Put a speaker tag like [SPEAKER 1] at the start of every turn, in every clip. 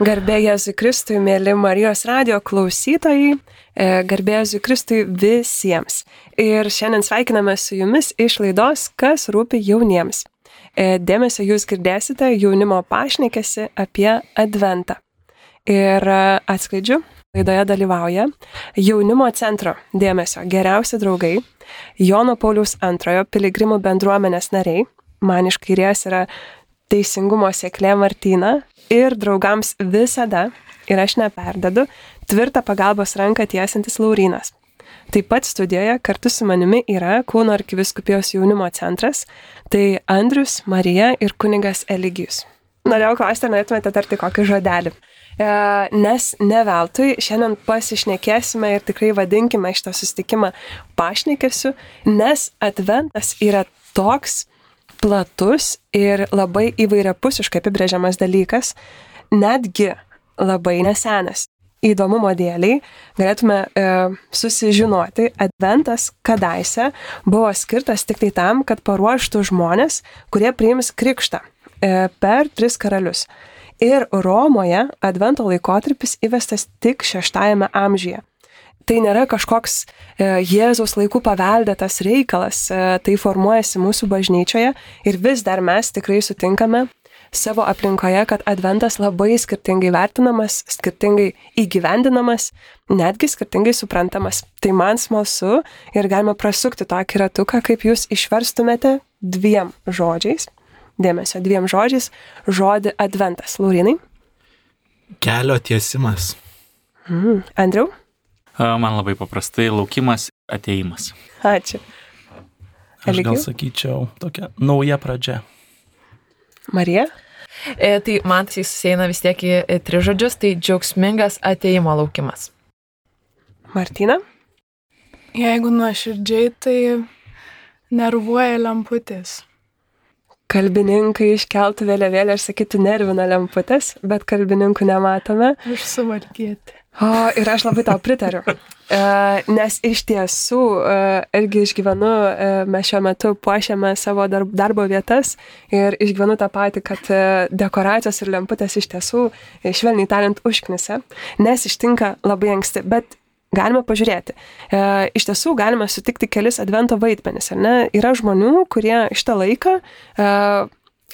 [SPEAKER 1] Garbė Jėzui Kristui, mėly Marijos radio klausytojai, e, garbė Jėzui Kristui visiems. Ir šiandien sveikiname su jumis iš laidos Kas rūpi jauniems. E, dėmesio jūs girdėsite jaunimo pašnekėsi apie Adventą. Ir e, atskleidžiu, laidoje dalyvauja jaunimo centro dėmesio geriausi draugai, Jono Paulius II piligrimų bendruomenės nariai, man iš kairės yra teisingumo sėklė Martina ir draugams visada, ir aš neperdedu, tvirtą pagalbos ranką tiesintis Laurinas. Taip pat studijoje kartu su manimi yra Kūno arkiviskupijos jaunimo centras, tai Andrius, Marija ir kunigas Eligijus. Norėjau klausti, ar norėtumėte tarti kokį žodelį. E, nes ne veltui šiandien pasišnekėsime ir tikrai vadinkime šitą susitikimą pašnekėsiu, nes adventas yra toks platus ir labai įvairiapusiškai apibrėžiamas dalykas, netgi labai nesenas. Įdomumo dėliai galėtume e, susižinoti, adventas kadaise buvo skirtas tik tai tam, kad paruoštų žmonės, kurie priims krikštą e, per tris karalius. Ir Romoje advento laikotarpis įvestas tik šeštajame amžiuje tai nėra kažkoks e, Jėzaus laikų paveldėtas reikalas, e, tai formuojasi mūsų bažnyčioje ir vis dar mes tikrai sutinkame savo aplinkoje, kad adventas labai skirtingai vertinamas, skirtingai įgyvendinamas, netgi skirtingai suprantamas. Tai man smalsu ir galima prasukti tokį ratuką, kaip jūs išverstumėte dviem žodžiais. Dėmesio, dviem žodžiais. Žodį adventas. Laurinai.
[SPEAKER 2] Kelio tiesimas.
[SPEAKER 1] Mm. Andriu.
[SPEAKER 3] Man labai paprastai laukimas, ateimas.
[SPEAKER 1] Ačiū.
[SPEAKER 2] Aš gal sakyčiau, tokia nauja pradžia.
[SPEAKER 1] Marija?
[SPEAKER 4] E, tai man tai susieina vis tiek į, tris žodžius, tai džiaugsmingas ateimo laukimas.
[SPEAKER 1] Martina?
[SPEAKER 5] Jeigu nuoširdžiai, tai nervuoja lemputės.
[SPEAKER 1] Kalbininkai iškeltų vėliavėlę ir sakytų nervina lemputės, bet kalbininkų nematome.
[SPEAKER 5] Aš suvalgėti.
[SPEAKER 1] O, ir aš labai tau pritariu. E, nes iš tiesų e, irgi išgyvenu, e, mes šiuo metu puošiame savo darb, darbo vietas ir išgyvenu tą patį, kad dekoracijos ir lemputės iš tiesų, švelniai tariant, užknisa, nes ištinka labai anksti. Bet galime pažiūrėti. E, iš tiesų galime sutikti kelis advento vaidmenis, ar ne? Yra žmonių, kurie šitą laiką e,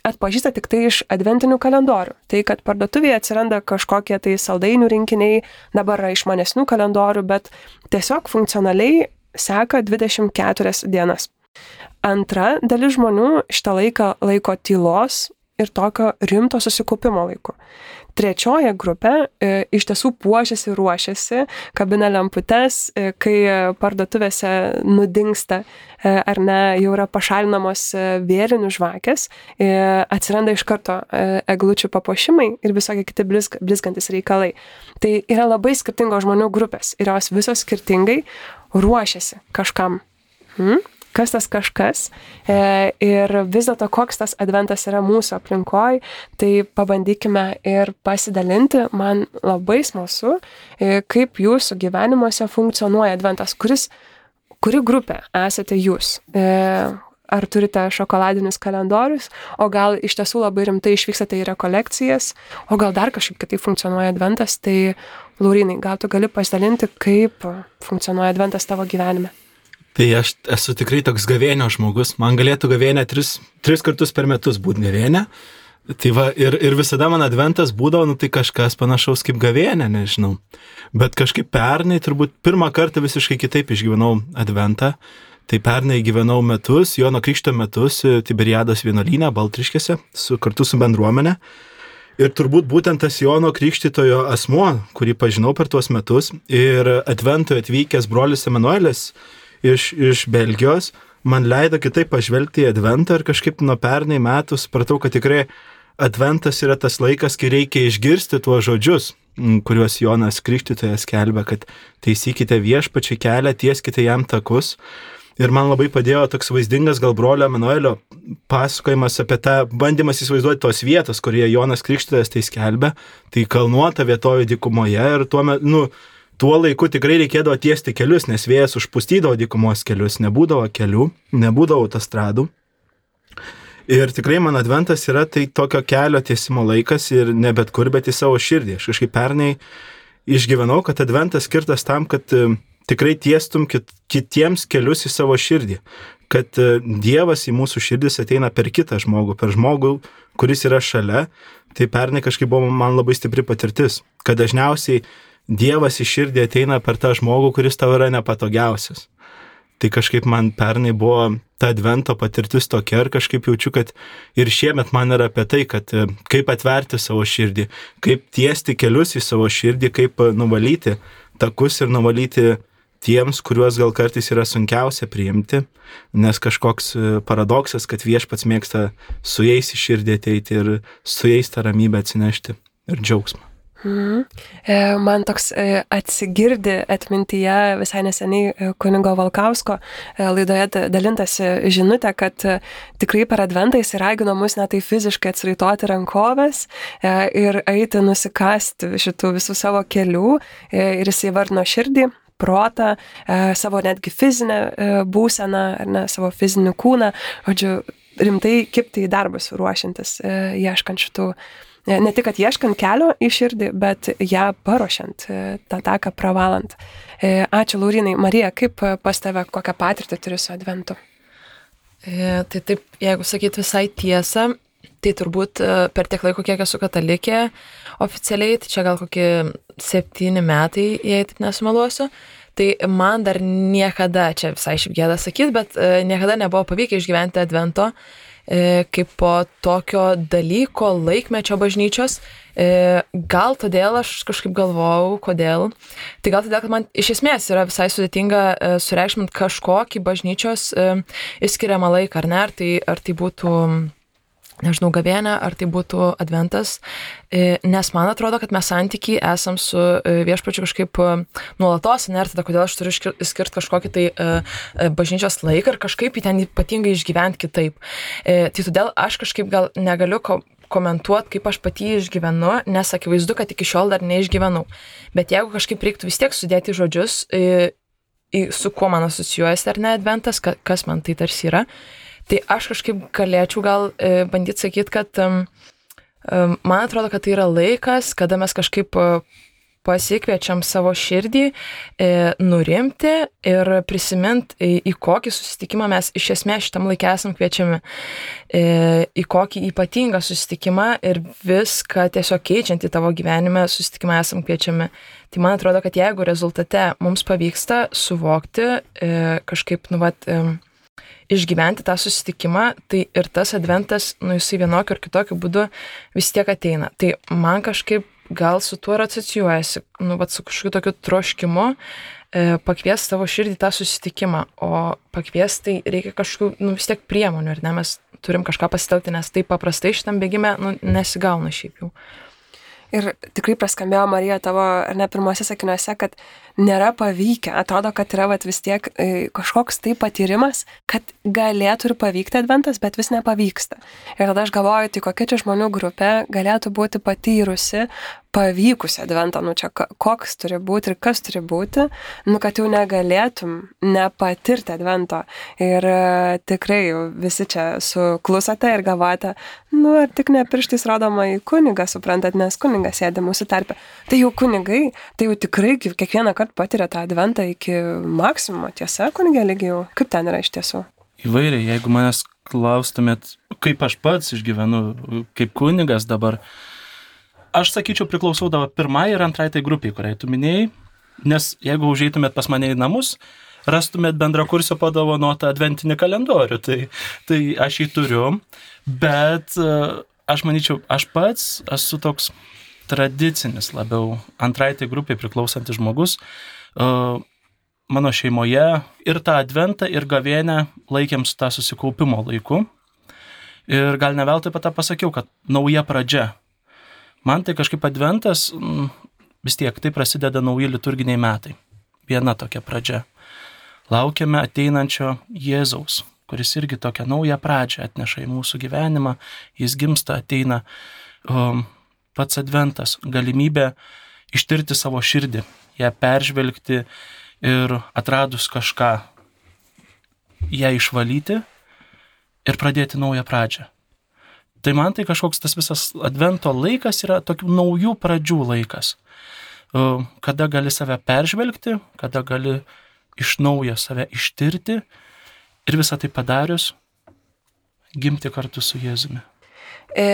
[SPEAKER 1] atpažįsta tik tai iš adventinių kalendorių. Tai, kad parduotuvėje atsiranda kažkokie tai saldainių rinkiniai, dabar yra išmanesnių kalendorių, bet tiesiog funkcionaliai seka 24 dienas. Antra dalis žmonių šitą laiką laiko tylos ir tokio rimto susikaupimo laiku. Trečioji grupė e, iš tiesų puošiasi, ruošiasi, kabina lemputes, e, kai parduotuvėse nudingsta e, ar ne, jau yra pašalinamos vėlinių žvakės, atsiranda iš karto eglučių papuošimai ir visokie kiti blizg, blizgantis reikalai. Tai yra labai skirtingos žmonių grupės ir jos visos skirtingai ruošiasi kažkam. Hmm? Kas tas kažkas e, ir vis dėlto koks tas adventas yra mūsų aplinkoj, tai pabandykime ir pasidalinti. Man labai smalsu, e, kaip jūsų gyvenimuose funkcionuoja adventas, kuris, kuri grupė esate jūs. E, ar turite šokoladinius kalendorius, o gal iš tiesų labai rimtai išvykstate į rekolekcijas, o gal dar kažkaip kitaip funkcionuoja adventas, tai Laurinai, gal tu gali pasidalinti, kaip funkcionuoja adventas tavo gyvenime?
[SPEAKER 2] Tai aš esu tikrai toks gavėnio žmogus. Man galėtų gavėnė tris, tris kartus per metus būti gavėnė. Tai va, ir, ir visada man adventas būdavo, nu tai kažkas panašaus kaip gavėnė, nežinau. Bet kažkaip pernai, turbūt pirmą kartą visiškai kitaip išgyvenau adventą. Tai pernai gyvenau metus, Jono Krikšto metus Tiberiados vienolyne, Baltriškėse, su, kartu su bendruomenė. Ir turbūt būtent tas Jono Krikštitojo asmuo, kurį pažinau per tuos metus, ir adventui atvykęs brolis Emanuelis, iš, iš Belgijos, man leido kitaip pažvelgti į Adventą ir kažkaip nuo pernai metų supratau, kad tikrai Adventas yra tas laikas, kai reikia išgirsti tuos žodžius, kuriuos Jonas Krikštytojas kelbė, kad taisykite viešpačiai kelią, tieskite jam takus. Ir man labai padėjo toks vaizdingas gal brolio Emanuelio pasakojimas apie tą bandymas įsivaizduoti tos vietos, kurie Jonas Krikštytojas tai skelbė. Tai kalnuota vietojo dikumoje ir tuo metu, nu, tuo laiku tikrai reikėdavo tiesti kelius, nes vėjas užpustydavo dykumos kelius, nebūdavo kelių, nebūdavo autostradų. Ir tikrai man adventas yra tai tokio kelio tiesimo laikas ir ne bet kur, bet į savo širdį. Aš kažkaip pernai išgyvenau, kad adventas skirtas tam, kad e, tikrai tiestum kit, kitiems kelius į savo širdį. Kad e, Dievas į mūsų širdis ateina per kitą žmogų, per žmogų, kuris yra šalia. Tai pernai kažkaip buvo man labai stipri patirtis, kad dažniausiai Dievas į širdį ateina per tą žmogų, kuris tau yra nepatogiausias. Tai kažkaip man pernai buvo ta advento patirtis tokia ir kažkaip jaučiu, kad ir šiemet man yra apie tai, kad e, kaip atverti savo širdį, kaip tiesti kelius į savo širdį, kaip e, nuvalyti takus ir nuvalyti tiems, kuriuos gal kartais yra sunkiausia priimti, nes kažkoks e, paradoksas, kad viešpats mėgsta su jais į širdį ateiti ir su jais tą ramybę atsinešti ir džiaugsmą.
[SPEAKER 1] Mhm. E, man toks e, atsigirdi atmintyje visai neseniai e, kunigo Valkausko laidoje dalintasi žinutė, kad tikrai per adventą jis ragino mus netai fiziškai atsiraitoti rankovės ir eiti nusikasti šitų visų savo kelių ir jis įvardino širdį protą, savo netgi fizinę būseną, ne, savo fizinį kūną, žodžiu, rimtai kipti į darbus ruošiantis, ieškant šitų ne tik, kad ieškant kelio į širdį, bet ją paruošiant, e, tą taką pravalant. E, ačiū, Laurinai. Marija, kaip pas tave, kokią patirtį turi su adventu?
[SPEAKER 4] E, tai taip, jeigu sakyt visai tiesą, tai turbūt e, per tiek laiko, kiek esu katalikė oficialiai, tai čia gal kokie septyni metai, jei taip nesumeluosiu, tai man dar niekada, čia visai šiaip gėda sakyti, bet e, niekada nebuvo pavykę išgyventi advento. E, E, kaip po tokio dalyko laikmečio bažnyčios. E, gal todėl aš kažkaip galvojau, kodėl. Tai gal todėl, kad man iš esmės yra visai sudėtinga e, sureikšminti kažkokį bažnyčios išskiriamą laiką, ar ne, ar tai, ar tai būtų nežinau, gavienę, ar tai būtų adventas, e, nes man atrodo, kad mes santykiai esam su e, viešpačiu kažkaip e, nuolatos, ne, ir tada kodėl aš turiu skirti kažkokį tai bažnyčios laiką ir kažkaip jį ten ypatingai išgyventi kitaip. Tai todėl aš kažkaip gal negaliu ko komentuoti, kaip aš pati išgyvenu, nes akivaizdu, kad iki šiol dar neišgyvenau. Bet jeigu kažkaip reiktų vis tiek sudėti žodžius, su kuo man asocijuojasi ar ne adventas, ka, kas man tai tarsi yra, Tai aš kažkaip galėčiau gal e, bandyti sakyti, kad man atrodo, kad tai yra laikas, kada mes kažkaip uh, pasikviečiam savo širdį, e, nurimti ir prisiminti, į, į kokį susitikimą mes iš esmės šitam laikė esam kviečiami, e, į kokį ypatingą susitikimą ir viską tiesiog keičiant į tavo gyvenime susitikimą esam kviečiami. Tai man atrodo, kad jeigu rezultate mums pavyksta suvokti e, kažkaip, nu, vat, e, išgyventi tą susitikimą, tai ir tas adventas, nu jisai vienokiu ar kitokiu būdu vis tiek ateina. Tai man kažkaip gal su tuo ir asocijuojasi, nu, bet su kažkokiu tokiu troškimu e, pakvies savo širdį tą susitikimą, o pakvies tai reikia kažkokių, nu, vis tiek priemonių, ar ne, mes turim kažką pasitelkti, nes taip paprastai šitam bėgime, nu, nesigauna šiaip jau.
[SPEAKER 1] Ir tikrai praskambėjo Marija tavo, ar ne pirmose sakiniuose, kad nėra pavykę. Atrodo, kad yra vat, vis tiek e, kažkoks tai patyrimas, kad galėtų ir pavykti adventas, bet vis nepavyksta. Ir tada aš galvoju, tai kokia čia žmonių grupė galėtų būti patyrusi pavykusi adventą, nu čia koks turi būti ir kas turi būti, nu kad jau negalėtum nepatirti advento. Ir uh, tikrai visi čia suklusate ir gavote, nu ar tik ne pirštais rodoma į kunigą, suprantat, nes kunigas sėdi mūsų tarpe. Tai jau kunigai, tai jau tikrai kiekvieną kartą patiria tą adventą iki maksimumo, tiesa, kunigė lygiai, kaip ten yra iš tiesų?
[SPEAKER 6] Įvairiai, jeigu manęs klaustumėt, kaip aš pats išgyvenu, kaip kunigas dabar, aš sakyčiau priklausau dabar pirmai ir antrai tai grupiai, kuriai tu minėjai, nes jeigu užeitumėt pas mane į namus, rastumėt bendra kursio padovanotą adventinį kalendorių, tai, tai aš jį turiu, bet aš manyčiau, aš pats esu toks tradicinis labiau antrai tai grupiai priklausantis žmogus. Mano šeimoje ir tą adventą, ir gavėnę laikėm su tą susikaupimo laiku. Ir gal ne veltui apie tą pasakiau, kad nauja pradžia. Man tai kažkaip adventas, vis tiek tai prasideda nauji liturginiai metai. Viena tokia pradžia. Laukiame ateinančio Jėzaus, kuris irgi tokią naują pradžią atneša į mūsų gyvenimą, jis gimsta, ateina. Um, pats adventas, galimybė ištirti savo širdį, ją peržvelgti ir atradus kažką, ją išvalyti ir pradėti naują pradžią. Tai man tai kažkoks tas visas advento laikas yra tokių naujų pradžių laikas, E, kada gali save peržvelgti, kada gali iš naujo save ištirti ir visą tai padarius, gimti kartu su Jėzumi.
[SPEAKER 1] E,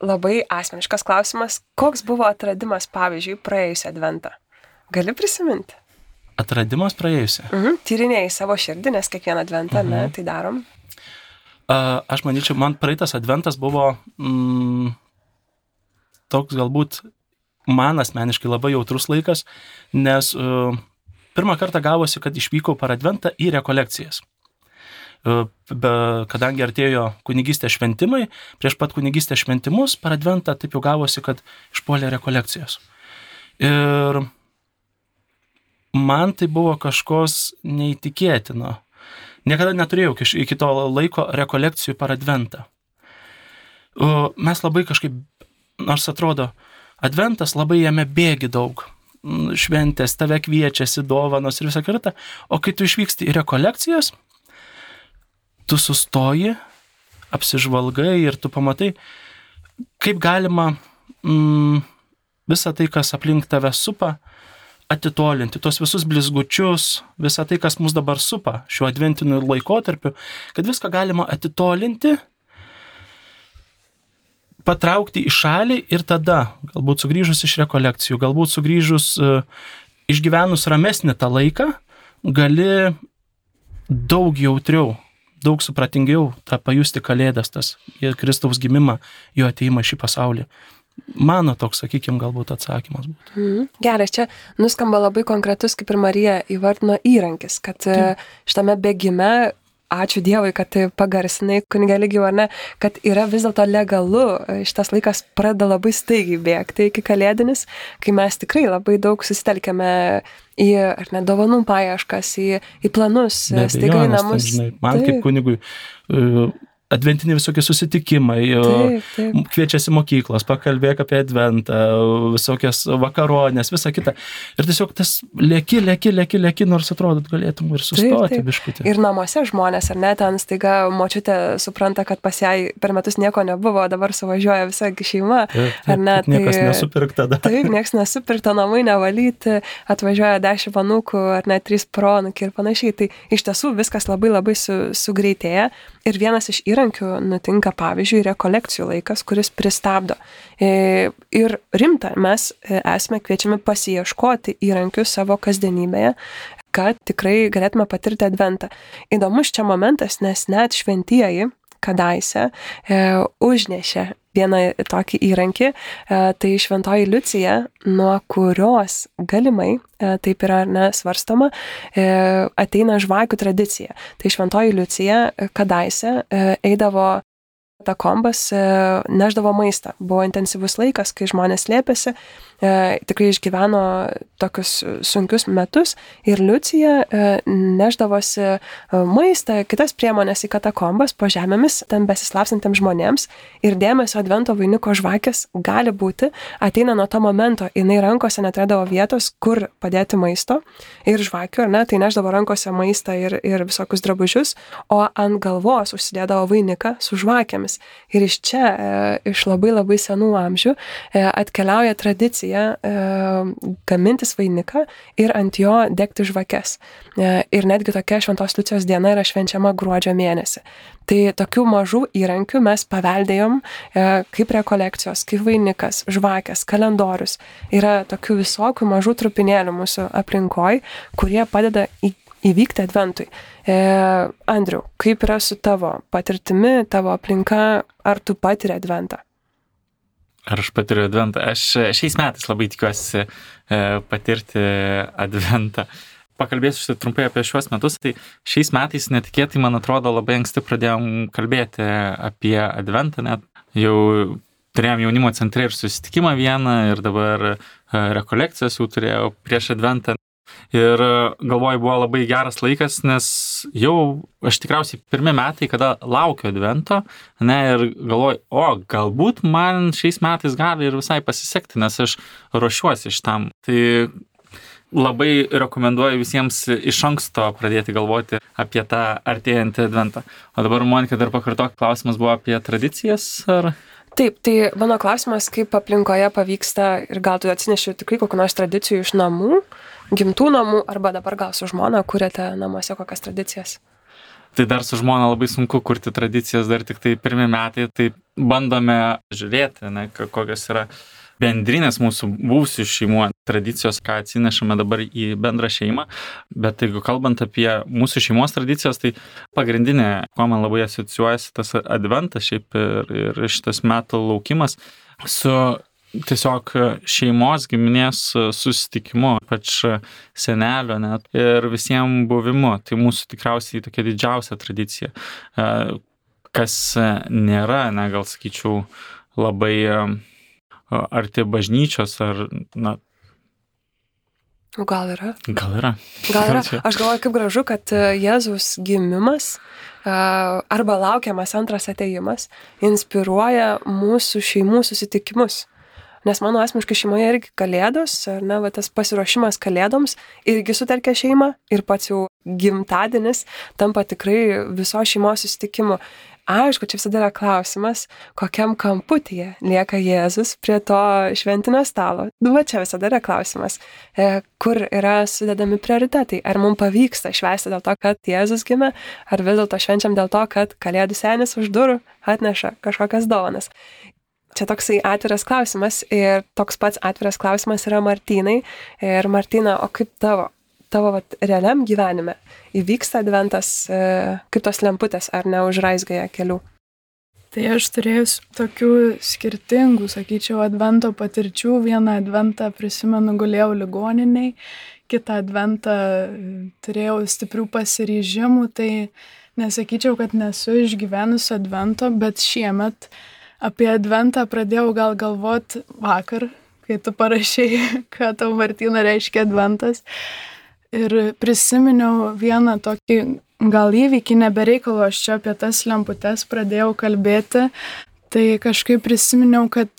[SPEAKER 1] labai asmeniškas klausimas. Koks buvo atradimas, pavyzdžiui, praėjusią adventą? Gali prisiminti?
[SPEAKER 6] Atradimas praėjusią.
[SPEAKER 1] Mhm. Tyrinėjai savo širdį, nes kiekvieną adventą, mhm. ne, tai darom.
[SPEAKER 6] Aš manyčiau, man praeitas adventas buvo mm, toks galbūt man asmeniškai labai jautrus laikas, nes uh, pirmą kartą gavosi, kad išvykau per adventą į rekolekcijas. Uh, be, kadangi artėjo kunigystės šventimai, prieš pat kunigystės šventimus per adventą taip jau gavosi, kad išpuolė rekolekcijos. Ir man tai buvo kažkos neįtikėtino. Niekada neturėjau iki, to laiko rekolekcijų per adventą. Uh, mes labai kažkaip, nors atrodo, Adventas labai jame bėgi daug. Mm, Šventės, tave kviečiasi, dovanos ir visą kitą. O kai tu išvyksti į rekolekcijas, tu sustoji, apsižvalgai ir tu pamatai, kaip galima mm, visą tai, kas aplink tave supa, atitolinti, tos visus blizgučius, visą tai, kas mus dabar supa šiuo adventiniu laikotarpiu, kad viską galima atitolinti patraukti į šalį ir tada, galbūt sugrįžus iš rekolekcijų, galbūt sugrįžus, uh, išgyvenus ramesnį tą laiką, gali daug jautriau, daug supratingiau tą pajusti kalėdas, tas Kristaus gimimą, jo ateimą šį pasaulį. Mano toks, sakykime, galbūt atsakymas būtų.
[SPEAKER 1] Mm. Gerai, čia nuskamba labai konkretus, kaip ir Marija įvardino įrankis, kad Taip. šitame bėgime ačiū Dievui, kad tai pagarsinai kunigalygių, ar ne, kad yra vis dėlto legalu, šitas laikas pradeda labai staigiai bėgti iki kalėdinis, kai mes tikrai labai daug susitelkėme į, ar ne, dovanų paieškas, į, į planus, staiga į namus.
[SPEAKER 6] Tai, žinai, man taip. kaip kunigui adventiniai visokie susitikimai, taip, taip. kviečiasi mokyklos, pakalbėk apie adventą, visokias vakaronės, visą kitą. Ir tiesiog tas lėki, lėki, lėki, lėki, nors atrodo, galėtum ir sustoti biškutį.
[SPEAKER 1] Ir namuose žmonės, ar ne, ten staiga močiutė supranta, kad pas ją per metus nieko nebuvo, dabar suvažiuoja visa šeima, taip, taip, ar ne?
[SPEAKER 6] Tai, niekas nesupirkta dar.
[SPEAKER 1] Taip, niekas nesupirkta, namai nevalyti, atvažiuoja dešimt panukų, ar net trys pronukiai ir panašiai. Tai iš tiesų viskas labai labai su, sugreitėja. Ir vienas iš įrankių nutinka, pavyzdžiui, rekolekcijų laikas, kuris pristabdo. E, ir rimta, mes e, esame kviečiami pasieškoti įrankių savo kasdienybėje, kad tikrai galėtume patirti adventą. Įdomus čia momentas, nes net šventieji kadaise e, užnešė vieną tokį įrankį, e, tai šventoji Liucija, nuo kurios galimai, e, taip yra nesvarstoma, ateina žvakių tradicija. Tai šventoji Liucija kadaise eidavo katakombas e, neždavo maistą. Buvo intensyvus laikas, kai žmonės slėpėsi, e, tikrai išgyveno tokius sunkius metus ir Liucija e, neždavosi maistą, kitas priemonės į katakombas po žemėmis, ten besislapsantiems žmonėms ir dėmesio advento vainiko žvakės gali būti, ateina nuo to momento, jinai rankose neturėdavo vietos, kur padėti maisto ir žvakių, ar ne, tai neždavo rankose maistą ir, ir visokius drabužius, o ant galvos užsidėdavo vainiką su žvakėmis žmonės. Ir iš čia, e, iš labai labai senų amžių, e, atkeliauja tradicija e, gamintis vainiką ir ant jo degti žvakes. Ir netgi tokia Šventos Liucijos diena yra švenčiama gruodžio mėnesį. Tai tokių mažų įrankių mes paveldėjom kaip rekolekcijos, kaip vainikas, žvakės, kalendorius. Yra tokių visokių mažų trupinėlių mūsų aplinkoje, kurie padeda įvykti adventui. E, Andriu, kaip yra su tavo patirtimi, tavo aplinka, ar tu patiri adventą?
[SPEAKER 3] Ar aš patiriu adventą? Aš šiais metais labai tikiuosi e, patirti adventą. Pakalbėsiu trumpai apie šiuos metus. Tai šiais metais netikėtai, man atrodo, labai anksti pradėjom kalbėti apie adventą, net jau turėjom jaunimo centre ir susitikimą vieną ir dabar e, rekolekcijas jau turėjau prieš adventą. Ir e, galvoju, buvo labai geras laikas, nes jau aš tikriausiai pirmie metai, kada laukiu advento, ne, ir galvoju, o galbūt man šiais metais gali ir visai pasisekti, nes aš ruošiuosi šitam. Tai labai rekomenduoju visiems iš anksto pradėti galvoti apie tą artėjantį adventą. O dabar, Monika, dar pakartok, klausimas buvo apie tradicijas, ar?
[SPEAKER 1] Taip, tai mano klausimas, kaip aplinkoje pavyksta ir gal tu atsineši tikrai kokių nors tradicijų iš namų, gimtų namų, arba dabar gal su žmona kuriate namuose kokias tradicijas.
[SPEAKER 3] Tai dar su žmona labai sunku kurti tradicijas, dar tik tai pirmie metai, tai bandome žiūrėti, ne, kokios yra bendrinės mūsų būsių šeimų tradicijos, ką atsinešame dabar į bendrą šeimą. Bet jeigu kalbant apie mūsų šeimos tradicijas, tai pagrindinė, kuo man labai asocijuojasi tas adventas šiaip ir, ir šitas metų laukimas su tiesiog šeimos giminės susitikimu, ypač senelio net ir visiems buvimu. Tai mūsų tikriausiai tokia didžiausia tradicija, E, kas nėra, ne, gal sakyčiau, labai e, arti bažnyčios ar, na,
[SPEAKER 1] O gal yra?
[SPEAKER 3] gal yra.
[SPEAKER 1] Gal yra? Aš galvoju, kaip gražu, kad e, Jėzus gimimas e, arba laukiamas antras ateimas inspiruoja mūsų šeimų susitikimus. Nes mano asmeniškai šeimoje irgi kalėdos, ar ne, va, tas pasiruošimas kalėdoms irgi sutelkia šeimą ir pats jau gimtadienis tampa tikrai viso šeimos susitikimu. Aišku, čia visada yra klausimas, kokiam kamputyje lieka Jėzus prie to šventinio stalo. Nu, va čia visada yra klausimas, e, kur yra sudedami prioritetai. Ar mums pavyksta švęsti dėl to, kad Jėzus gimė, ar vis dėlto švenčiam dėl to, kad Kalėdų senis už durų atneša kažkokias dovanas. Čia toksai atviras klausimas ir toks pats atviras klausimas yra Martynai. Ir Martina, o kaip tavo, tavo vat, realiam gyvenime įvyksta adventas, e, kaip tos lemputės, ar neužraizgąją kelių?
[SPEAKER 5] Tai aš turėjus tokių skirtingų, sakyčiau, advento patirčių. Vieną adventą prisimenu, gulėjau ligoniniai, kitą adventą e, turėjau stiprių pasiryžimų, tai nesakyčiau, kad nesu išgyvenus advento, bet šiemet apie adventą pradėjau gal galvot vakar, kai tu parašiai, ką tau Martina reiškia adventas. Ir prisiminiau vieną tokį gal įvykį, nebereikalo aš čia apie tas lemputes pradėjau kalbėti. Tai kažkaip prisiminiau, kad,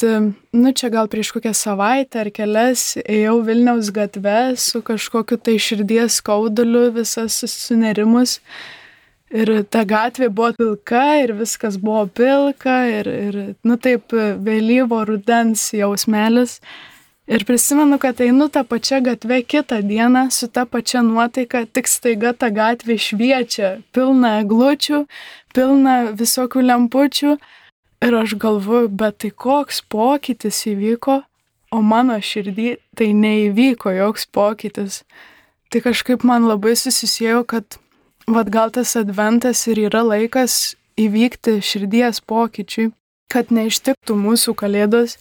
[SPEAKER 5] nu čia gal prieš kokią savaitę ar kelias ėjau Vilniaus gatve su kažkokiu tai širdies skauduliu, visas sunerimus. Ir ta gatvė buvo pilka ir viskas buvo pilka ir, ir nu taip, vėlyvo rudens jausmelis. Ir prisimenu, kad einu tą pačią gatvę kitą dieną su ta pačia nuotaika, tik staiga ta gatvė šviečia, pilna eglučių, pilna visokių lempučių. Ir aš galvoju, bet tai koks pokytis įvyko, o mano širdį tai neįvyko joks pokytis. Tai kažkaip man labai susisėjo, kad vad gal tas adventas ir yra laikas įvykti širdies pokyčiui, kad neištiktų mūsų kalėdos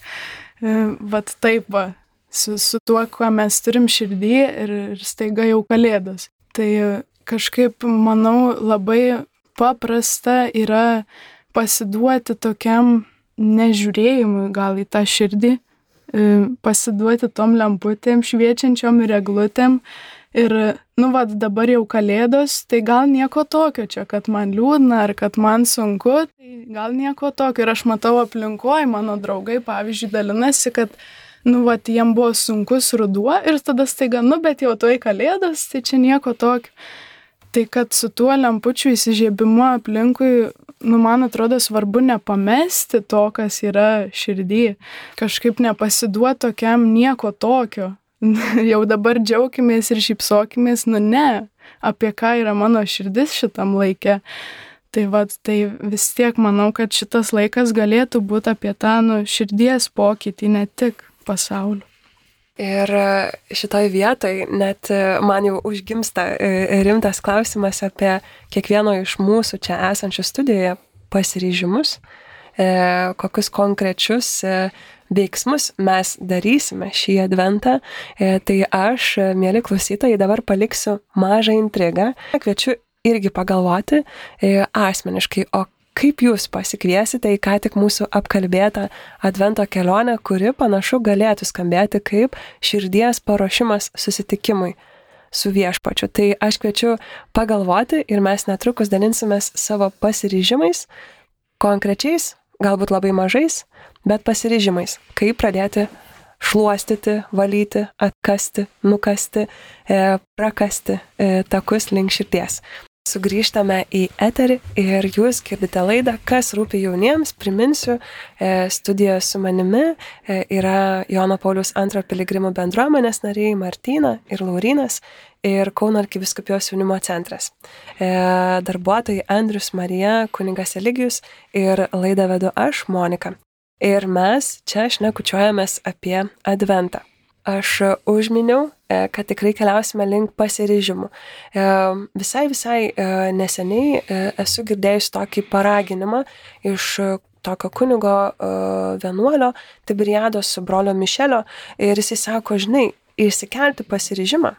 [SPEAKER 5] vad taip va, su, su tuo, kuo mes turim širdį ir, ir staiga jau kalėdos. Tai kažkaip, manau, labai paprasta yra pasiduoti tokiam nežiūrėjimui gal į tą širdį, pasiduoti tom lemputėm šviečiančiom ir eglutėm. Ir, nu, vad dabar jau kalėdos, tai gal nieko tokio čia, kad man liūdna ar kad man sunku, tai gal nieko tokio. Ir aš matau aplinkoje, mano draugai, pavyzdžiui, dalinasi, kad, nu, vad jiem buvo sunkus ruduo ir tada staiga, nu, bet jau toj kalėdos, tai čia nieko tokio. Tai kad su tuo lempučiu įsižiebimu aplinkui, nu, man atrodo svarbu nepamesti to, kas yra širdį, kažkaip nepasiduoti tokiam nieko tokio. Jau dabar džiaugimės ir šypsokimės, nu ne, apie ką yra mano širdis šitam laikė. Tai vad, tai vis tiek manau, kad šitas laikas galėtų būti apie tą nu, širdies pokytį, ne tik pasaulio.
[SPEAKER 1] Ir šitoj vietoj net man jau užgimsta rimtas klausimas apie kiekvieno iš mūsų čia esančių studijoje pasiryžimus, kokius konkrečius veiksmus mes darysime šį adventą. Tai aš, mėly klausytojai, dabar paliksiu mažą intrigą. Kviečiu irgi pagalvoti asmeniškai, o kaip jūs pasikviesite į ką tik mūsų apkalbėtą advento kelionę, kuri panašu galėtų skambėti kaip širdies paruošimas susitikimui su viešpačiu. Tai aš kviečiu pagalvoti ir mes netrukus dalinsimės savo pasiryžimais, konkrečiais, galbūt labai mažais, bet pasiryžimais, kaip pradėti šluostyti, valyti, atkasti, nukasti, e, prakasti e, takus link širdies. Sugrįžtame į eterį ir jūs girdite laidą, kas rūpi jauniems. Priminsiu, e, studijoje su manimi e, yra Jono Paulius II piligrimų bendruomenės nariai Martina ir Laurinas ir Kauno arkiviskupijos jaunimo centras. E, darbuotojai Andrius Marija, kuningas Eligijus ir laidą vedu aš, Monika. Ir mes čia šnekučiuojamės apie Adventą aš užminiau, e, kad tikrai keliausime link pasiryžimų. E, visai, visai neseniai esu girdėjus tokį paraginimą iš tokio kunigo vienuolio Tiberiados su brolio Mišelio ir jisai sako, žinai, įsikelti pasiryžimą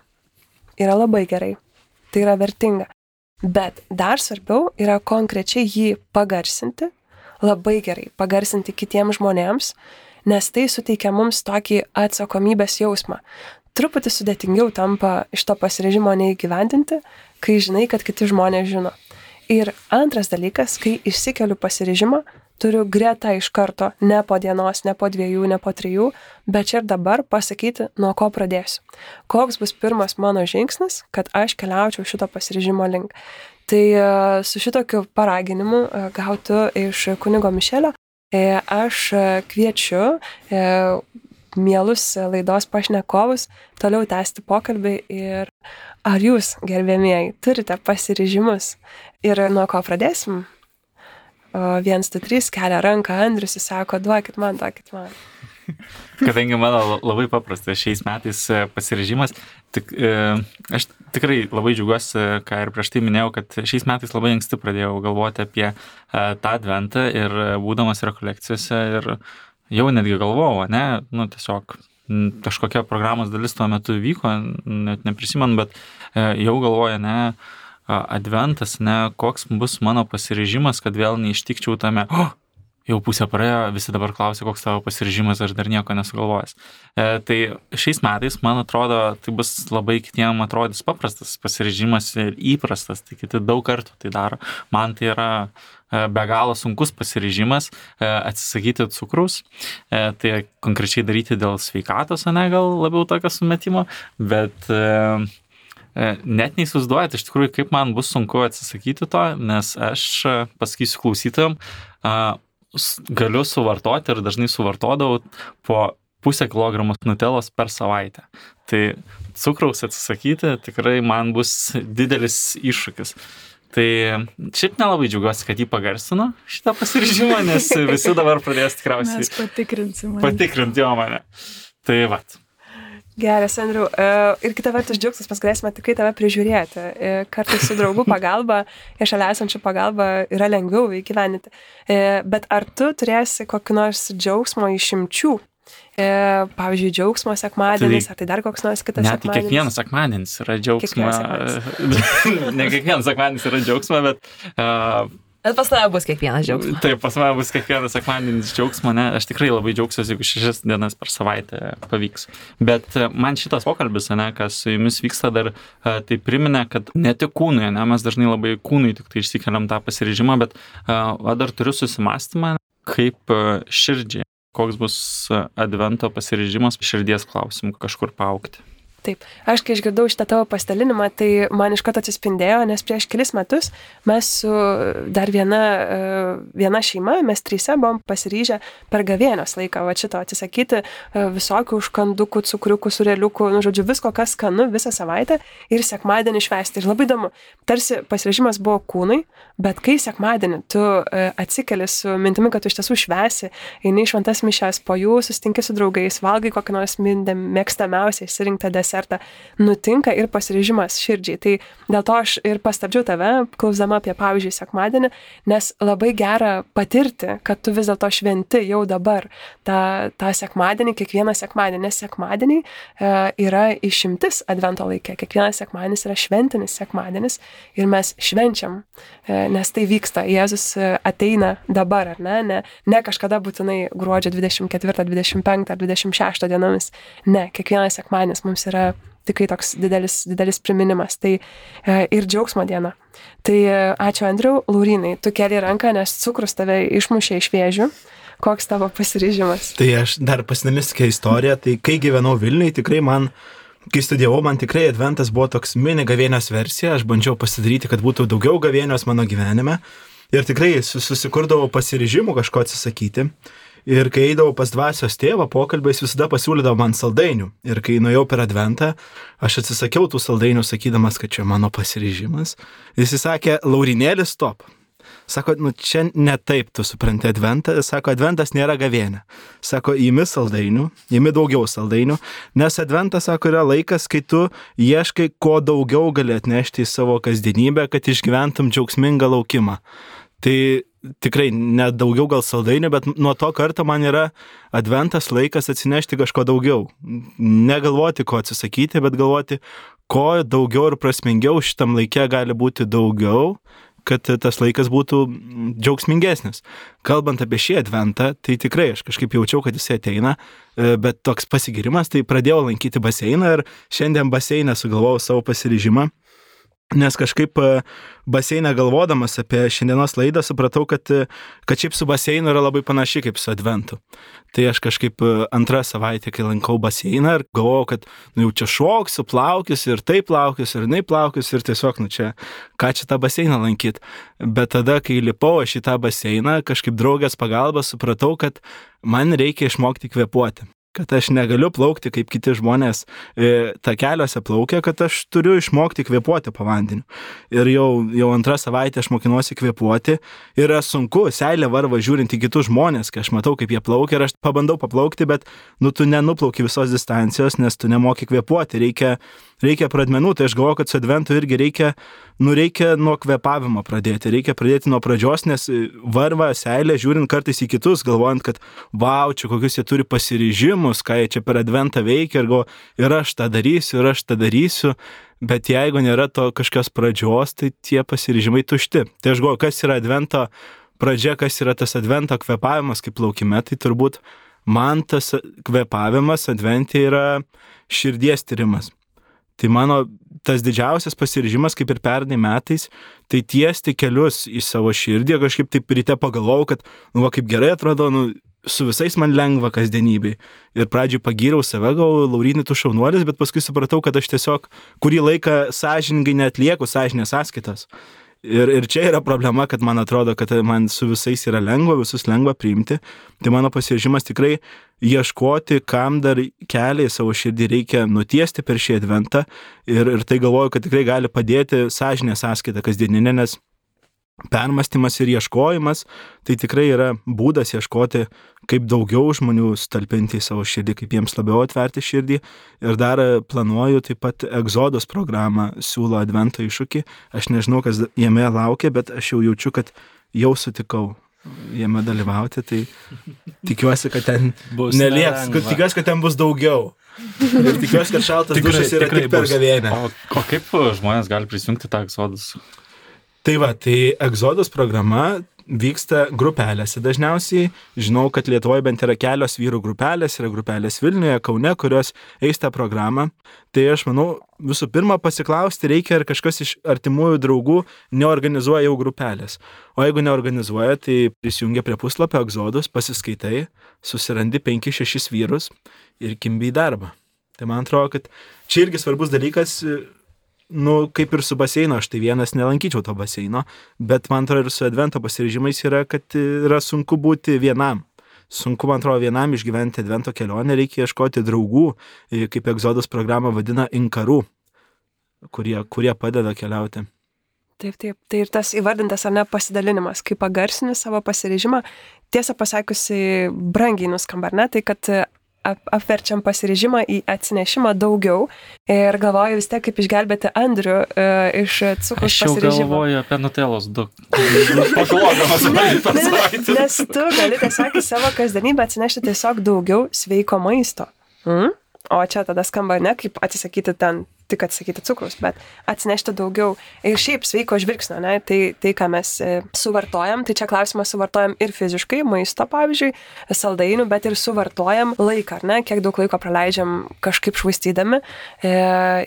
[SPEAKER 1] yra labai gerai, tai yra vertinga. Bet dar svarbiau yra konkrečiai jį pagarsinti, labai gerai pagarsinti kitiems žmonėms, nes tai suteikia mums tokį atsakomybės jausmą. Truputį sudėtingiau tampa iš to pasirežimo neįgyvendinti, kai žinai, kad kiti žmonės žino. Ir antras dalykas, kai išsikeliu pasirežimą, turiu greta iš karto, ne po dienos, ne po dviejų, ne po trijų, bet čia ir dabar pasakyti, nuo ko pradėsiu. Koks bus pirmas mano žingsnis, kad aš keliaučiau šito pasirežimo link. Tai e, su šitokiu paraginimu e, gautu iš kunigo Mišelio E, aš kviečiu mielus laidos pašnekovus toliau tęsti pokalbį ir ar jūs, gerbėmieji, turite pasiryžimus ir nuo ko pradėsim? Viens, du, trys kelia ranką, Andrius įsako, duokit man, duokit man.
[SPEAKER 3] Kadangi mano labai paprastas šiais metais e, pasirežimas, tik, e, aš tikrai labai džiaugiuosi, ką ir prieš tai minėjau, kad šiais metais labai anksti pradėjau galvoti apie e, tą adventą ir būdamas rekolekcijose ir jau netgi galvojau, ne, nu tiesiog kažkokia programos dalis tuo metu vyko, net neprisimenu, bet jau galvoju, ne, adventas, ne, koks bus mano pasirežimas, kad vėl neištikčiau tame, oh, jau pusė praėjo, visi dabar klausia, koks tavo pasiryžimas, aš dar nieko nesugalvojęs. E, tai šiais metais, man atrodo, tai bus labai kitiem atrodys paprastas pasiryžimas ir įprastas, tai kiti daug kartų tai daro. Man tai yra e, be galo sunkus pasiryžimas e, atsisakyti cukrus, e, tai konkrečiai daryti dėl sveikatos, o ne gal labiau tokio sumetimo, bet net neįsivaizduojat iš tikrųjų, kaip man bus sunku atsisakyti to, nes aš pasakysiu klausytojams, galiu suvartoti ir dažnai suvartodavau po pusę kilogramos nutelos per savaitę. Tai cukraus atsisakyti tikrai man bus didelis iššūkis. Tai šiaip nelabai džiaugiuosi, kad jį pagarsino šitą pasiryžimą, nes visi dabar pradės tikriausiai.
[SPEAKER 5] Mes patikrinsim.
[SPEAKER 3] Patikrinti jo mane. Tai vat.
[SPEAKER 1] Geras, Andriu. E, ir kita vertus džiaugtis, mes galėsime tikrai tave prižiūrėti. E, kartais su draugų pagalba, iš šalia esančių pagalba yra lengviau įgyveninti. E, bet ar tu turėsi kokį nors džiaugsmo išimčių? Pavyzdžiui, džiaugsmo sekmadienis, tai, ar tai dar koks nors kitas
[SPEAKER 3] ne, sekmadienis? Kiekvienas sekmadienis yra džiaugsmo. ne kiekvienas sekmadienis yra džiaugsmo, bet uh,
[SPEAKER 4] Bet pas tave bus kiekvienas džiaugsmas.
[SPEAKER 3] Taip, pas mane bus kiekvienas sekmadienis džiaugsmo, ne? Aš tikrai labai džiaugsiuosi, jeigu šešias dienas per savaitę pavyks. Bet e, man šitas pokalbis, ne, kas su jumis vyksta, dar e, tai priminė, kad ne tik kūnui, ne, mes dažnai labai kūnui tik tai išsikeliam tą pasirežimą, bet va, dar turiu susimastymą, kaip e, širdžiai, koks bus advento pasirežimas širdies klausimų kažkur paaukti.
[SPEAKER 1] Taip, aš kai išgirdau šitą tavo pastalinimą, tai man iš karto atsispindėjo, nes prieš kelis metus mes su dar viena, e, viena šeima, mes trysia buvom pasiryžę per gavėnios laiką, va šito atsisakyti e, visokių užkandukų, cukriukų, sureliukų, nu, žodžiu, visko, kas skanu visą savaitę ir sekmadienį švesti. Ir labai įdomu, tarsi pasiryžimas buvo kūnai, bet kai sekmadienį tu e, atsikeli su mintimi, kad tu iš tiesų švesi, eini šventas mišes, po jų sustinki su draugais, valgai kokią nors mėgstamiausią išsirinktą desertą desertą, nutinka ir pasiryžimas širdžiai. Tai dėl to aš ir pastabdžiau tave, klausdama apie, pavyzdžiui, sekmadienį, nes labai gera patirti, kad tu vis dėlto šventi jau dabar tą, tą sekmadienį, kiekvieną sekmadienį, nes sekmadieniai e, yra išimtis advento laikė, kiekvienas sekmadienis yra šventinis sekmadienis ir mes švenčiam, e, nes tai vyksta, Jėzus e, ateina dabar, ar ne, ne, ne kažkada būtinai gruodžio 24, 25 ar 26 dienomis, ne, kiekvienas sekmadienis mums yra tikrai toks didelis, didelis priminimas. Tai e, ir džiaugsmo diena. Tai e, ačiū Andriu, Laurinai, tu keli ranką, nes cukrus tave išmušė iš vėžių. Koks tavo pasiryžimas?
[SPEAKER 2] Tai aš dar pasidalinsiu tokia istorija. Tai kai gyvenau Vilniui, tikrai man kai studijavau, man tikrai adventas buvo toks mini gavėnios versija, aš bandžiau pasidaryti, kad būtų daugiau gavėnios mano gyvenime. Ir tikrai susikurdavau pasiryžimų kažko atsisakyti. Ir kai eidavau pas dvasios tėvą pokalbį, jis visada pasiūlydavo man saldainių. Ir kai nuėjau per adventą, aš atsisakiau tų saldainių, sakydamas, kad čia mano pasiryžimas. Jis įsakė, Laurinėlis, stop. Sako, nu čia ne taip tu supranti adventą. Sako, adventas nėra gavėnė. Sako, įimi saldainių, įimi daugiau saldainių, nes adventas, sako, yra laikas, kai tu ieškai, ko daugiau gali atnešti į savo kasdienybę, kad išgyventum džiaugsmingą laukimą. Tai tikrai ne daugiau gal saldainių, bet nuo to karto man yra adventas laikas atsinešti kažko daugiau. Negalvoti, ko atsisakyti, bet galvoti, ko daugiau ir prasmingiau šitam laikė gali būti daugiau kad tas laikas būtų džiaugsmingesnis. Kalbant apie šį adventą, tai tikrai aš kažkaip jaučiau, kad jisai ateina, bet toks pasigirimas, tai pradėjau lankyti baseiną ir šiandien baseinę sugalvojau savo pasiryžimą Nes kažkaip e, baseinę galvodamas apie šiandienos laidą supratau, kad, e, kad šiaip su baseinu yra labai panaši kaip su adventu. Tai aš kažkaip e, antrą savaitę, kai lankau baseiną ir galvojau, kad nu, jau čia šoksiu, plaukius ir taip plaukius ir taip plaukius ir tiesiog, nu čia, ką čia tą baseiną lankyti. Bet tada, kai lipau aš į tą baseiną, kažkaip draugės pagalba supratau, kad man reikia išmokti kvepuoti kad aš negaliu plaukti kaip kiti žmonės e, takeliuose plaukia, kad aš turiu išmokti kvepuoti po vandeniu. Ir jau, jau antrą savaitę aš mokinuosi kvepuoti ir yra sunku, seilė varva žiūrint į kitus žmonės, kai aš matau, kaip jie plaukia ir aš pabandau paplaukti, bet nu tu nenuplauki visos distancijos, nes tu nemoki kvepuoti, reikia reikia pradmenų, tai aš galvoju, kad su adventu irgi reikia, nu reikia nuo kvepavimo pradėti, reikia pradėti nuo pradžios, nes varva seilė, žiūrint kartais į kitus, galvojant, kad wow, čia kokius jie turi pasiryžimus, ką jie čia per adventą veikia ir galvoju, ir aš tą darysiu, ir aš tą darysiu. Bet jeigu nėra to kažkokios pradžios, tai tie pasiryžimai tušti. Tai aš galvoju, kas yra advento pradžia, kas yra tas advento kvepavimas kaip laukime, tai turbūt man tas kvepavimas adventė yra širdies tyrimas. Tai mano tas didžiausias pasiryžimas, kaip ir pernai metais, tai tiesti kelius į savo širdį. Kažkaip taip ryte pagalvojau, kad, nu, va, kaip gerai atrodo, nu, su visais man lengva kasdienybei. Ir pradžioj pagyriau save, gal Laurinai tu šaunuolis, bet paskui supratau, kad aš tiesiog kurį laiką sąžiningai netlieku sąžinės sąskaitas. Ir, ir čia yra problema, kad man atrodo, kad man su visais yra lengva, visus lengva priimti. Tai mano pasiryžimas tikrai ieškoti, kam dar kelią į savo širdį reikia nutiesti per šį adventą. Ir, ir tai galvoju, kad tikrai gali padėti sąžinė sąskaita kasdieninė, nes permastymas ir ieškojimas, tai tikrai yra būdas ieškoti, kaip daugiau žmonių stalpinti į savo širdį, kaip jiems labiau atverti širdį. Ir dar planuoju taip pat egzodos programą, siūlo advento iššūkį. Aš nežinau, kas jame laukia, bet aš jau jaučiu, kad jau sutikau jame dalyvauti, tai tikiuosi, kad ten bus nelieks, kad, tikiuosi, kad ten bus daugiau. Ir tikiuosi, kad šaltas tikrai, dušas yra tik per gavėnę.
[SPEAKER 3] O, o kaip žmonės gali prisijungti tą egzodus?
[SPEAKER 2] Tai va, tai egzodos programa vyksta grupelėse dažniausiai. Žinau, kad Lietuvoje bent yra kelios vyrų grupelės, yra grupelės Vilniuje, Kaune, kurios eis tą programą. Tai aš manau, visų pirma pasiklausti reikia, ar kažkas iš artimųjų draugų neorganizuoja jau grupelės. O jeigu neorganizuoja, tai prisijungia prie puslapio egzodus, pasiskaitai, susirandi 5-6 vyrus ir kimbi į darbą. Tai man atrodo, kad čia irgi svarbus dalykas nu, kaip ir su baseinu, aš tai vienas nelankyčiau to baseino, bet man atrodo ir su advento pasirežimais yra, kad yra sunku būti vienam. Sunku, man atrodo, vienam išgyventi advento kelionę, reikia ieškoti draugų, kaip egzodos programą vadina inkarų, kurie, kurie padeda keliauti.
[SPEAKER 1] Taip, taip. Tai ir tas įvardintas ar ne pasidalinimas, kaip pagarsini savo pasirežimą, tiesą pasakiusi, brangiai nuskamba, ne, tai kad ap, apverčiam pasiryžimą į atsinešimą daugiau ir galvoju vis tiek, kaip išgelbėti Andrių uh, iš cukraus pasiryžimo.
[SPEAKER 3] Aš galvoju apie Nutelos du.
[SPEAKER 1] Pagalvodamas apie tai. Nes tu gali tiesiog į savo kasdienybę atsinešti tiesiog daugiau sveiko maisto. Mm? O čia tada skamba ne kaip atsisakyti ten tik atsisakyti cukraus, bet atsinešti daugiau ir šiaip sveiko žvilgsnio, ne, tai, tai ką mes e, suvartojam, tai čia klausimas suvartojam ir fiziškai, maisto pavyzdžiui, saldainių, bet ir suvartojam laiką, ar ne, kiek daug laiko praleidžiam kažkaip švaistydami e,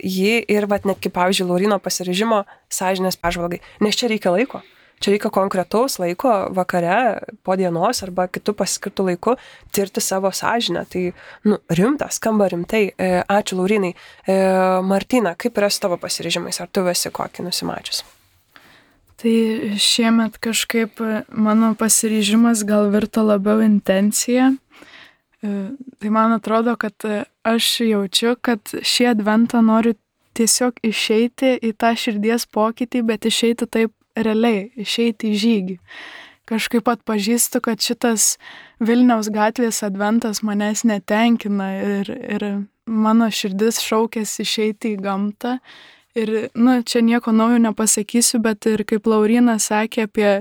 [SPEAKER 1] jį ir, vat, net kaip, pavyzdžiui, Laurino pasirežimo sąžinės pažvalgai, nes čia reikia laiko. Čia reikia konkretaus laiko vakare, po dienos arba kitų paskirtų laikų tirti savo sąžinę. Tai, nu, rimtas, skamba rimtai. E, ačiū, Laurinai. E, Martina, kaip yra su tavo pasiryžimais? Ar tu esi kokį nusimačius?
[SPEAKER 5] Tai šiemet kažkaip mano pasiryžimas gal virto labiau intencija. E, tai man atrodo, kad aš jaučiu, kad šį adventą noriu tiesiog išeiti į tą širdies pokytį, bet išeiti taip realiai, išeiti į žygį. Kažkaip pat pažįstu, kad šitas Vilniaus gatvės adventas manęs netenkina ir, ir mano širdis šaukėsi išeiti į gamtą. Ir, nu, čia nieko naujo nepasakysiu, bet ir kaip Laurina sakė apie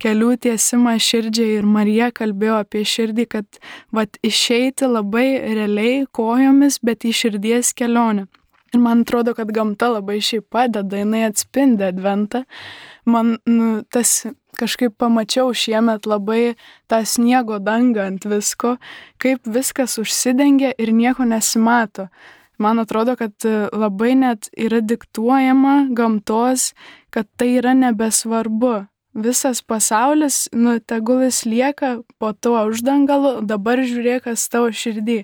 [SPEAKER 5] kelių tiesimą širdžiai ir Marija kalbėjo apie širdį, kad, vad, išeiti labai realiai kojomis, bet į širdies kelionę. Ir man atrodo, kad gamta labai šiaip padeda, jinai atspindi adventą. Man nu, tas kažkaip pamačiau šiemet labai tą sniego dangą ant visko, kaip viskas užsidengia ir nieko nesimato. Man atrodo, kad labai net yra diktuojama gamtos, kad tai yra nebesvarbu. Visas pasaulis, nu, tegul jis lieka po tuo uždangalu, dabar žiūrėk, kas tavo širdį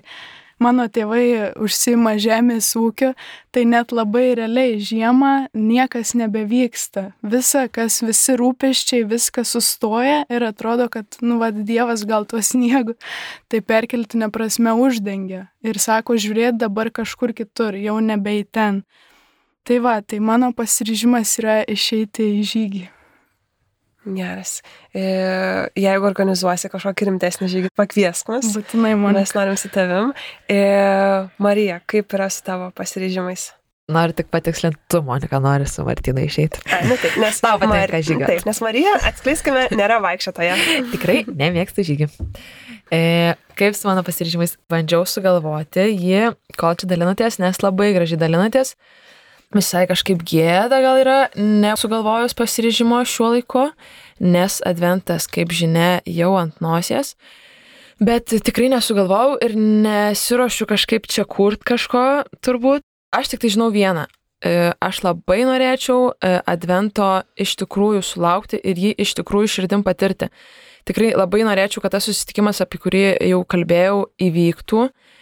[SPEAKER 5] mano tėvai užsima žemės ūkiu, tai net labai realiai žiemą niekas nebevyksta. Visa, kas visi rūpeščiai, viskas sustoja ir atrodo, kad, nu, vad, Dievas gal tuo sniegu tai perkeltinė prasme uždengia. Ir sako, žiūrėt dabar kažkur kitur, jau nebe į ten. Tai va, tai mano pasiryžimas yra išeiti į žygį.
[SPEAKER 1] Geras. E, jeigu organizuosi kažkokį rimtesnį žygį, pakviesk mus.
[SPEAKER 5] Būtinai man.
[SPEAKER 1] Mes norim su tavim. E, Marija, kaip yra su tavo pasiryžimais?
[SPEAKER 4] Noriu tik patikslinti, tu, Monika, nori su Martina išeiti.
[SPEAKER 1] A, nu taip, nes
[SPEAKER 4] tau patinka
[SPEAKER 1] Mar...
[SPEAKER 4] žygiai.
[SPEAKER 1] Taip, nes Marija, atskleiskime, nėra vaikščiotoje.
[SPEAKER 4] Tikrai nemėgstu žygį. E, kaip su mano pasiryžimais bandžiau sugalvoti jį, kol čia dalinatės, nes labai gražiai dalinatės. Visai kažkaip gėda gal yra nesugalvojus pasiryžimo šiuo laiku, nes adventas, kaip žinia, jau ant nosies. Bet tikrai nesugalvojau ir nesiuošiu kažkaip čia kurt kažko turbūt. Aš tik tai žinau vieną. E, aš labai norėčiau e, advento iš tikrųjų sulaukti ir jį iš tikrųjų širdim patirti. Tikrai labai norėčiau, kad tas susitikimas, apie kurį jau kalbėjau, įvyktų E,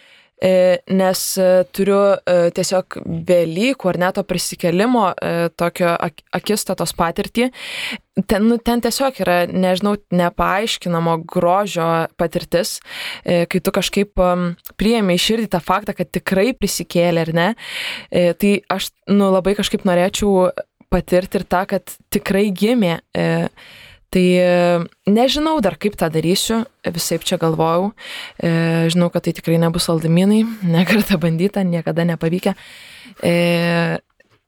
[SPEAKER 4] nes e, turiu e, tiesiog Velykų ar neto prisikelimo tokio akistatos patirtį. Ten, nu, ten tiesiog yra, nežinau, nepaaiškinamo grožio patirtis, kai tu kažkaip priemi į širdį tą faktą, kad tikrai prisikėlė ar ne. Tai aš nu, labai kažkaip norėčiau patirti ir tą, kad tikrai gimė. Tai e, nežinau dar kaip tą darysiu, visai čia galvojau, e, žinau, kad tai tikrai nebus saldaminai, nekartą bandyta, niekada nepavykę. E,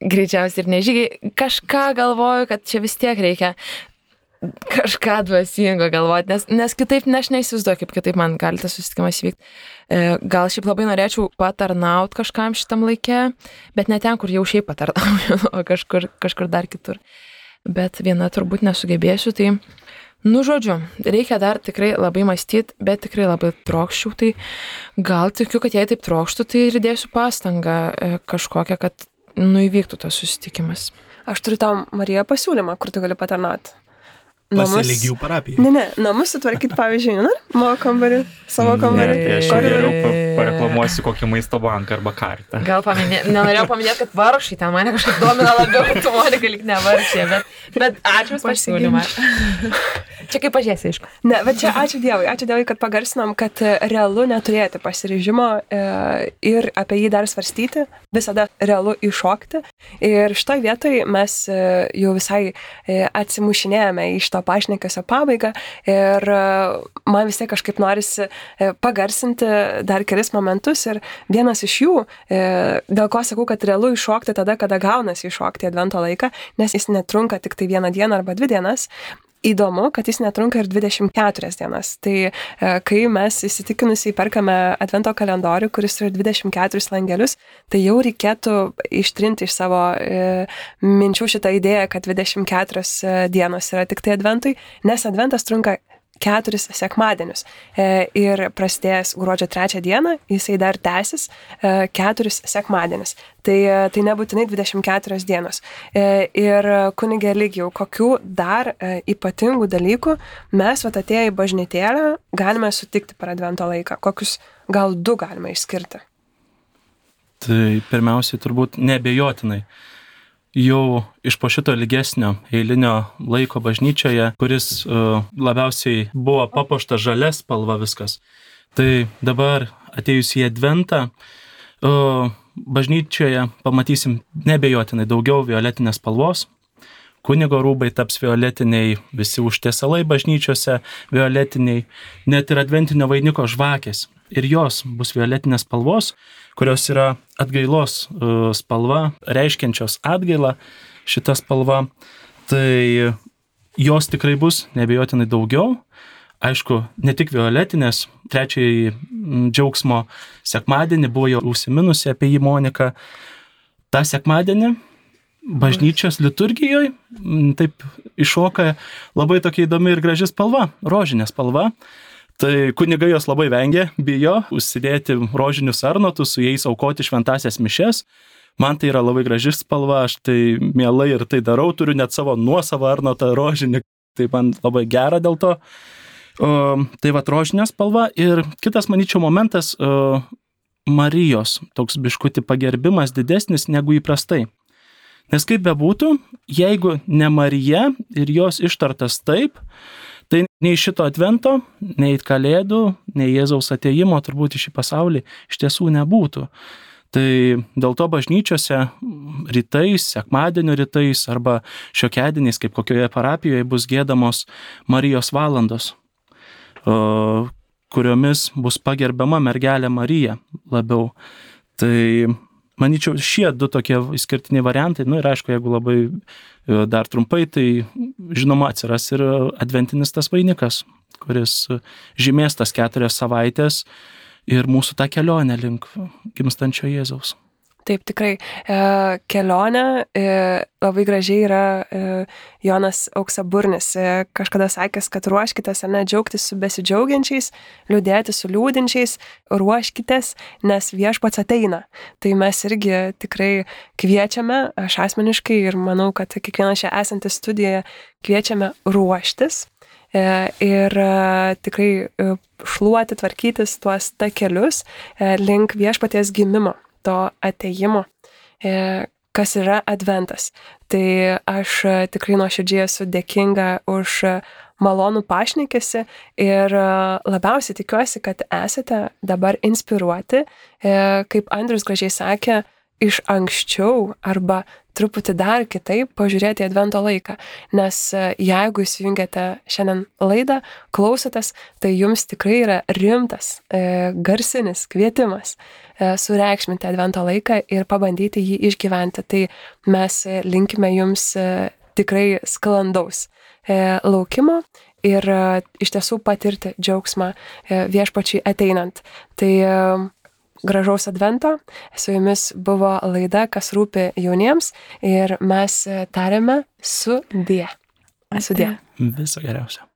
[SPEAKER 4] greičiausiai ir nežygiai, kažką galvoju, kad čia vis tiek reikia kažką dvasingo galvoti, nes, nes kitaip ne aš neįsivaizduoju, kaip kitaip man gali tas susitikimas vykti. E, gal šiaip labai norėčiau patarnauti kažkam šitam laikė, bet ne ten, kur jau šiaip patarnauju, o kažkur, kažkur dar kitur bet viena turbūt nesugebėsiu, tai, nu, žodžiu, reikia dar tikrai labai mąstyti, bet tikrai labai trokščiau, tai gal tikiu, kad jei taip trokštų, tai ir dėsiu pastangą e, kažkokią, kad, nu, įvyktų tas susitikimas.
[SPEAKER 1] Aš turiu tam Mariją pasiūlymą, kur tu gali patarnauti.
[SPEAKER 2] Pasilygių parapija.
[SPEAKER 1] Ne, ne, namus sutvarkyti, pavyzdžiui, ne, mano kambarį, savo kambarį.
[SPEAKER 3] Ne, tai aš geriau pareklamuosiu kokį maisto banką arba kartą.
[SPEAKER 4] Gal paminė, nenorėjau paminėti, kad varšai ten mane kažkaip domina labiau, tu Monika lik nevaršė, bet, bet ačiū už pasiūlymą. Čia kaip pažiūrėsi, aišku.
[SPEAKER 1] Ne, bet čia ačiū Dievui, ačiū Dievui, kad pagarsinom, kad e, realu neturėti pasiryžimo e, ir apie jį dar svarstyti, visada realu iššokti. Ir šitoj vietoj mes e, jau visai atsimušinėjame iš to pašnekėsio pabaigą ir man vis tiek kažkaip norisi pagarsinti dar kelis momentus ir vienas iš jų, dėl ko sakau, kad realu iššokti tada, kada gaunasi iššokti advento laiką, nes jis netrunka tik tai vieną dieną arba dvi dienas, įdomu, kad jis netrunka ir 24 dienas. Tai e, kai mes įsitikinusiai perkame advento kalendorių, kuris turi 24 langelius, tai jau reikėtų ištrinti iš savo e, minčių šitą idėją, kad 24 e, dienos yra tik tai adventui, nes adventas trunka keturis sekmadienius. E, ir prasidėjęs gruodžio trečią dieną, jisai dar tęsis e, keturis sekmadienius. Tai, e, tai nebūtinai 24 dienos. Ir kunigė lygiau, kokių dar ypatingų dalykų mes, vat atėję į bažnytėlę, galime sutikti per advento laiką. Kokius gal du galime išskirti?
[SPEAKER 6] Tai pirmiausiai turbūt nebejotinai jau iš po šito ilgesnio eilinio laiko bažnyčioje, kuris uh, labiausiai buvo papuošta žalia spalva viskas. Tai dabar atėjus į Adventą, uh, bažnyčioje pamatysim nebejotinai daugiau violetinės spalvos. Kunigo rūbai taps violetiniai, visi užtiesalai bažnyčiose violetiniai, net ir adventinio vainiko žvakės. Ir jos bus violetinės spalvos, kurios yra atgailos e, spalva, reiškiančios atgailą šitą spalvą. Tai jos tikrai bus nebejotinai daugiau. Aišku, ne tik violetinės, trečiai džiaugsmo sekmadienį buvo jau užsiminusi apie jį Monika. Ta sekmadienį bažnyčios liturgijoje taip iššoka labai tokia įdomi ir graži spalva, rožinė spalva. Tai kunigai jos labai vengia, bijo užsidėti rožinius arnotus, su jais aukoti šventasias mišes. Man tai yra labai graži spalva, aš tai mielai ir tai darau, turiu net savo nuosavą arnotą rožinį, tai man labai gera dėl to. O, tai va rožinė spalva ir kitas, manyčiau, momentas o, Marijos, toks biškuti pagerbimas didesnis negu įprastai. Nes kaip bebūtų, jeigu ne Marija ir jos ištartas taip, Tai nei šito advento, nei kalėdų, nei Jėzaus ateimo turbūt į šį pasaulį iš tiesų nebūtų. Tai dėl to bažnyčiose rytais, sekmadienio rytais arba šiokedieniais, kaip kokioje parapijoje, bus gėdamos Marijos valandos, kuriomis bus pagerbiama mergelė Marija labiau. Tai manyčiau, šie du tokie išskirtiniai variantai, nu ir aišku, jeigu labai e, dar trumpai, tai žinoma atsiras ir adventinis tas vainikas, kuris žymės tas keturias savaitės ir mūsų tą kelionę link gimstančio Jėzaus.
[SPEAKER 1] Taip, tikrai. E, kelionė e, labai gražiai yra e, Jonas Auksaburnis. E, kažkada sakęs, kad ruoškitės, ar ne, džiaugtis su besidžiaugiančiais, liūdėti su liūdinčiais, ruoškitės, nes viešpats ateina. Tai mes irgi tikrai kviečiame, aš asmeniškai ir manau, kad kiekviena čia esanti studijoje kviečiame ruoštis e, ir e, tikrai e, šluoti, tvarkytis tuos takelius link viešpaties gimimo to ateimo, e, kas yra adventas. Tai aš e, tikrai nuoširdžiai esu dėkinga už malonų pašnekėsi ir e, labiausiai tikiuosi, kad esate dabar inspiruoti, kaip Andrius gražiai sakė, iš anksčiau arba truputį dar kitaip pažiūrėti į Advento laiką. Nes e, jeigu įsijungiate šiandien laidą, klausotės, tai jums tikrai yra rimtas, e, garsinis kvietimas e, sureikšminti Advento laiką ir pabandyti jį išgyventi. Tai mes linkime jums e, tikrai sklandaus e, laukimo ir e, iš tiesų patirti džiaugsmą e, viešpačiai ateinant. Tai e, gražaus advento. Su jumis buvo laida, kas rūpi jauniems ir mes tariame su die. Su die.
[SPEAKER 6] Viso geriausio.